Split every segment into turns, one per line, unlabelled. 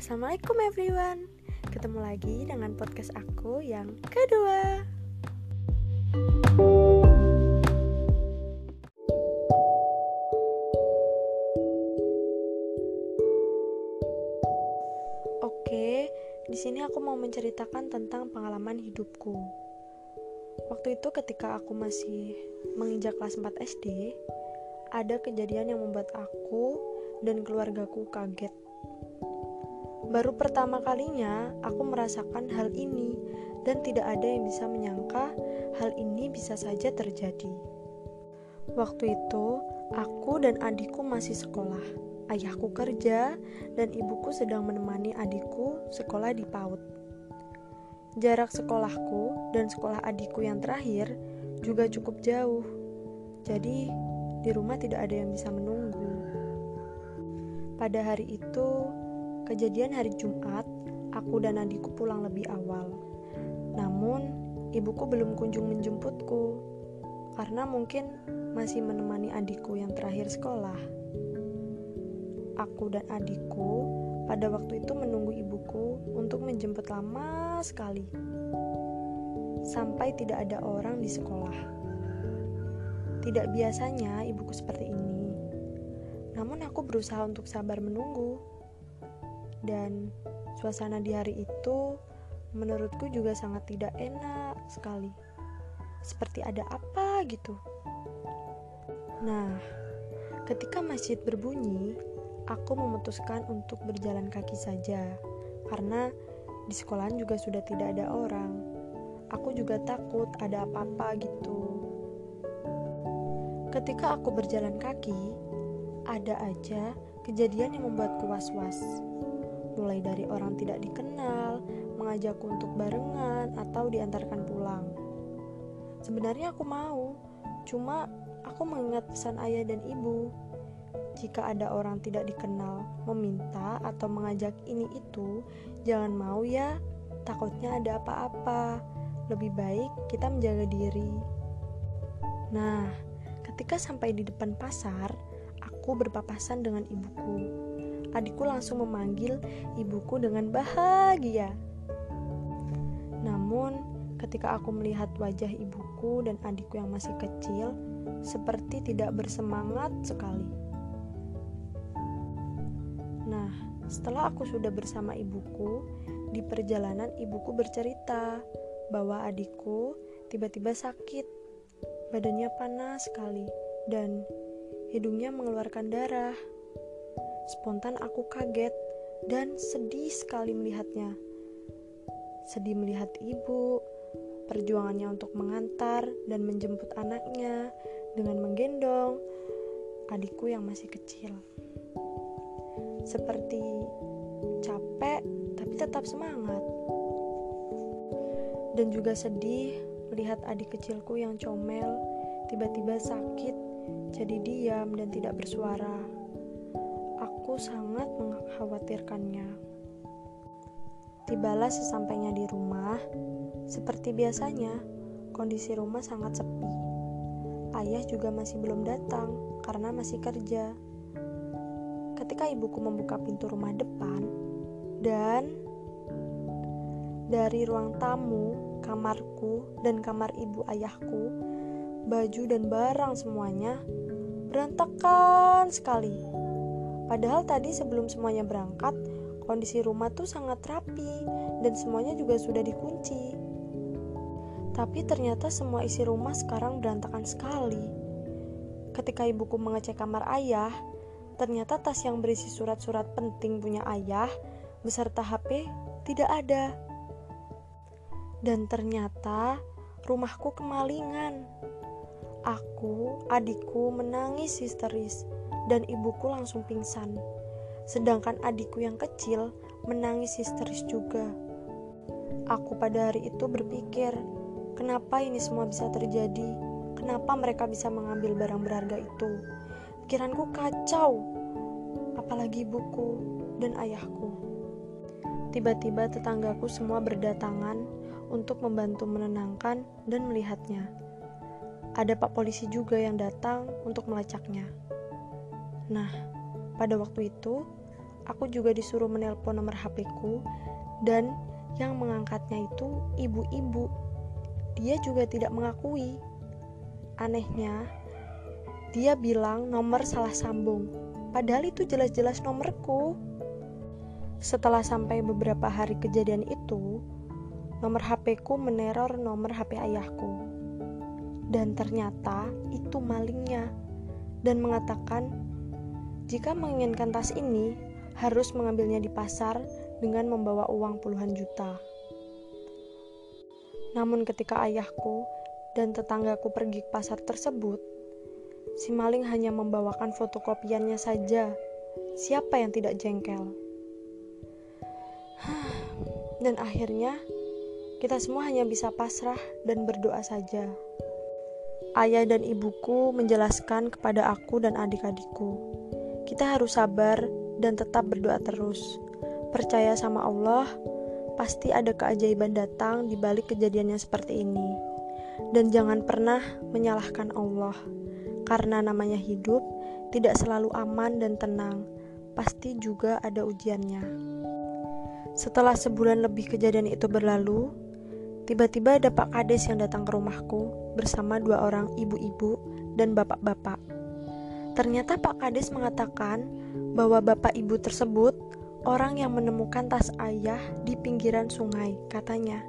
Assalamualaikum everyone Ketemu lagi dengan podcast aku yang kedua Oke, di sini aku mau menceritakan tentang pengalaman hidupku. Waktu itu ketika aku masih menginjak kelas 4 SD, ada kejadian yang membuat aku dan keluargaku kaget. Baru pertama kalinya aku merasakan hal ini dan tidak ada yang bisa menyangka hal ini bisa saja terjadi. Waktu itu, aku dan adikku masih sekolah. Ayahku kerja dan ibuku sedang menemani adikku sekolah di PAUD. Jarak sekolahku dan sekolah adikku yang terakhir juga cukup jauh. Jadi, di rumah tidak ada yang bisa menunggu. Pada hari itu, kejadian hari Jumat, aku dan adikku pulang lebih awal. Namun, ibuku belum kunjung menjemputku karena mungkin masih menemani adikku yang terakhir sekolah. Aku dan adikku pada waktu itu menunggu ibuku untuk menjemput lama sekali. Sampai tidak ada orang di sekolah. Tidak biasanya ibuku seperti ini. Namun aku berusaha untuk sabar menunggu. Dan suasana di hari itu menurutku juga sangat tidak enak sekali. Seperti ada apa gitu. Nah, ketika masjid berbunyi, aku memutuskan untuk berjalan kaki saja karena di sekolahan juga sudah tidak ada orang. Aku juga takut ada apa-apa gitu. Ketika aku berjalan kaki, ada aja kejadian yang membuatku was-was. Mulai dari orang tidak dikenal, mengajakku untuk barengan atau diantarkan pulang. Sebenarnya aku mau, cuma aku mengingat pesan ayah dan ibu jika ada orang tidak dikenal meminta atau mengajak ini itu, jangan mau ya, takutnya ada apa-apa. Lebih baik kita menjaga diri. Nah, ketika sampai di depan pasar, aku berpapasan dengan ibuku. Adikku langsung memanggil ibuku dengan bahagia. Namun, ketika aku melihat wajah ibuku dan adikku yang masih kecil, seperti tidak bersemangat sekali. Nah, setelah aku sudah bersama ibuku, di perjalanan ibuku bercerita bahwa adikku tiba-tiba sakit. Badannya panas sekali dan hidungnya mengeluarkan darah. Spontan aku kaget dan sedih sekali melihatnya. Sedih melihat ibu, perjuangannya untuk mengantar dan menjemput anaknya dengan menggendong adikku yang masih kecil seperti capek tapi tetap semangat. Dan juga sedih melihat adik kecilku yang comel tiba-tiba sakit, jadi diam dan tidak bersuara. Aku sangat mengkhawatirkannya. Tibalah sesampainya di rumah, seperti biasanya, kondisi rumah sangat sepi. Ayah juga masih belum datang karena masih kerja ketika ibuku membuka pintu rumah depan dan dari ruang tamu, kamarku, dan kamar ibu ayahku, baju dan barang semuanya berantakan sekali. Padahal tadi sebelum semuanya berangkat, kondisi rumah tuh sangat rapi dan semuanya juga sudah dikunci. Tapi ternyata semua isi rumah sekarang berantakan sekali. Ketika ibuku mengecek kamar ayah, Ternyata tas yang berisi surat-surat penting punya ayah beserta HP tidak ada. Dan ternyata rumahku kemalingan. Aku, adikku menangis histeris dan ibuku langsung pingsan. Sedangkan adikku yang kecil menangis histeris juga. Aku pada hari itu berpikir, kenapa ini semua bisa terjadi? Kenapa mereka bisa mengambil barang berharga itu? Pikiranku kacau, apalagi ibuku dan ayahku. Tiba-tiba tetanggaku semua berdatangan untuk membantu menenangkan dan melihatnya. Ada pak polisi juga yang datang untuk melacaknya. Nah, pada waktu itu, aku juga disuruh menelpon nomor HP-ku dan yang mengangkatnya itu ibu-ibu. Dia juga tidak mengakui. Anehnya, dia bilang nomor salah sambung, padahal itu jelas-jelas nomorku. Setelah sampai beberapa hari kejadian itu, nomor HP-ku meneror nomor HP ayahku. Dan ternyata itu malingnya dan mengatakan jika menginginkan tas ini harus mengambilnya di pasar dengan membawa uang puluhan juta. Namun ketika ayahku dan tetanggaku pergi ke pasar tersebut, si maling hanya membawakan fotokopiannya saja. Siapa yang tidak jengkel? Dan akhirnya, kita semua hanya bisa pasrah dan berdoa saja. Ayah dan ibuku menjelaskan kepada aku dan adik-adikku, kita harus sabar dan tetap berdoa terus Percaya sama Allah, pasti ada keajaiban datang di balik kejadiannya seperti ini. Dan jangan pernah menyalahkan Allah, karena namanya hidup tidak selalu aman dan tenang, pasti juga ada ujiannya. Setelah sebulan lebih kejadian itu berlalu, tiba-tiba ada Pak Kades yang datang ke rumahku bersama dua orang ibu-ibu dan bapak-bapak. Ternyata Pak Kades mengatakan bahwa bapak ibu tersebut orang yang menemukan tas ayah di pinggiran sungai, katanya.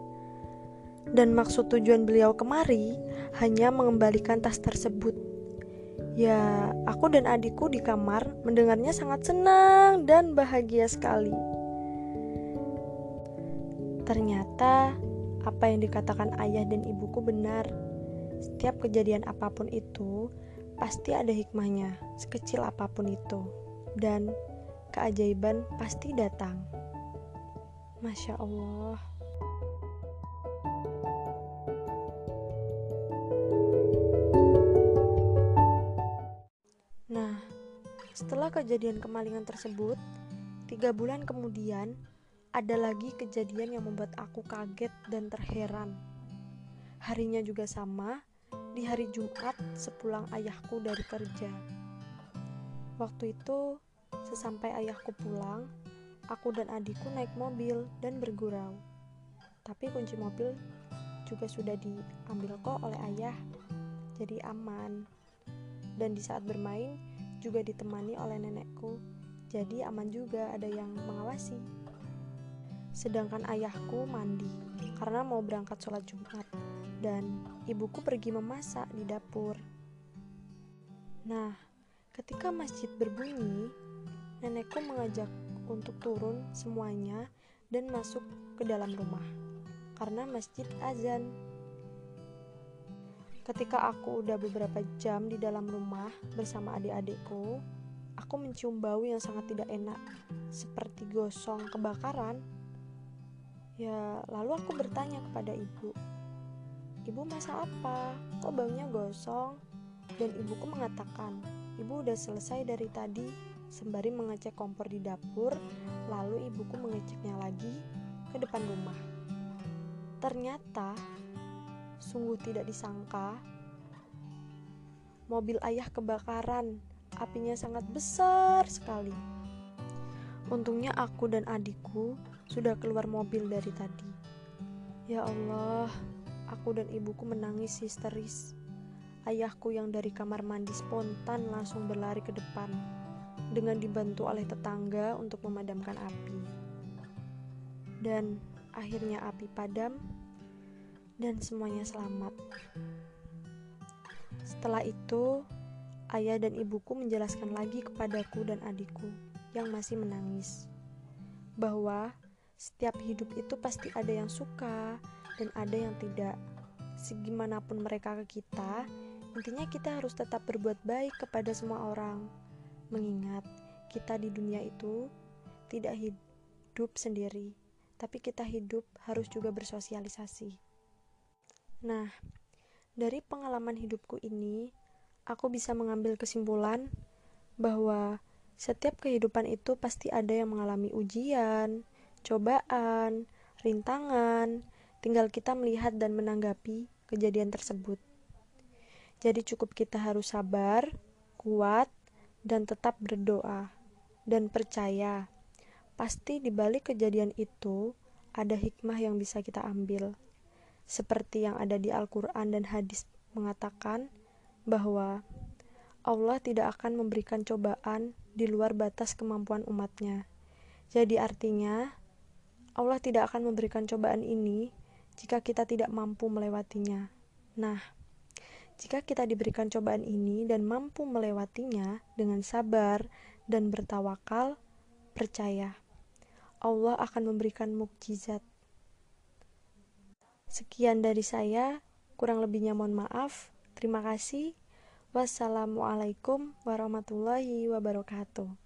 Dan maksud tujuan beliau kemari hanya mengembalikan tas tersebut. Ya, aku dan adikku di kamar mendengarnya sangat senang dan bahagia sekali. Ternyata apa yang dikatakan ayah dan ibuku benar. Setiap kejadian apa pun itu pasti ada hikmahnya, sekecil apa pun itu. Dan keajaiban pasti datang. Masya Allah. Nah, setelah kejadian kemalingan tersebut, tiga bulan kemudian ada lagi kejadian yang membuat aku kaget dan terheran. Harinya juga sama, di hari Jumat sepulang ayahku dari kerja. Waktu itu Sesampai ayahku pulang, aku dan adikku naik mobil dan bergurau. Tapi kunci mobil juga sudah diambil kok oleh ayah, jadi aman. Dan di saat bermain juga ditemani oleh nenekku, jadi aman juga ada yang mengawasi. Sedangkan ayahku mandi karena mau berangkat sholat Jumat dan ibuku pergi memasak di dapur. Nah, ketika masjid berbunyi, nenekku mengajak untuk turun semuanya dan masuk ke dalam rumah karena masjid azan. Ketika aku udah beberapa jam di dalam rumah bersama adik-adikku, aku mencium bau yang sangat tidak enak, seperti gosong kebakaran. Ya, lalu aku bertanya kepada ibu, "Ibu masak apa? Kok baunya gosong?" Dan ibuku mengatakan, "Ibu udah selesai dari tadi, sembari mengecek kompor di dapur, lalu ibuku mengeceknya lagi ke depan rumah. Ternyata, sungguh tidak disangka, mobil ayah kebakaran. Apinya sangat besar sekali. Untungnya aku dan adikku sudah keluar mobil dari tadi. Ya Allah, aku dan ibuku menangis histeris. Ayahku yang dari kamar mandi spontan langsung berlari ke depan dengan dibantu oleh tetangga untuk memadamkan api. Dan akhirnya api padam dan semuanya selamat. Setelah itu, ayah dan ibuku menjelaskan lagi kepadaku dan adikku yang masih menangis bahwa setiap hidup itu pasti ada yang suka dan ada yang tidak. Segimanapun mereka ke kita, intinya kita harus tetap berbuat baik kepada semua orang mengingat kita di dunia itu tidak hidup sendiri, tapi kita hidup harus juga bersosialisasi. Nah, dari pengalaman hidupku ini, aku bisa mengambil kesimpulan bahwa setiap kehidupan itu pasti ada yang mengalami ujian, cobaan, rintangan, tinggal kita melihat dan menanggapi kejadian tersebut. Jadi cukup kita harus sabar, kuat, dan tetap berdoa dan percaya pasti di balik kejadian itu ada hikmah yang bisa kita ambil. Seperti yang ada di Al-Quran dan hadis mengatakan bahwa Allah tidak akan memberikan cobaan di luar batas kemampuan umatnya. Jadi artinya, Allah tidak akan memberikan cobaan ini jika kita tidak mampu melewatinya. Nah, jika kita diberikan cobaan ini dan mampu melewatinya dengan sabar dan bertawakal, percaya Allah akan memberikan mukjizat. Sekian dari saya, kurang lebihnya mohon maaf. Terima kasih. Wassalamualaikum warahmatullahi wabarakatuh.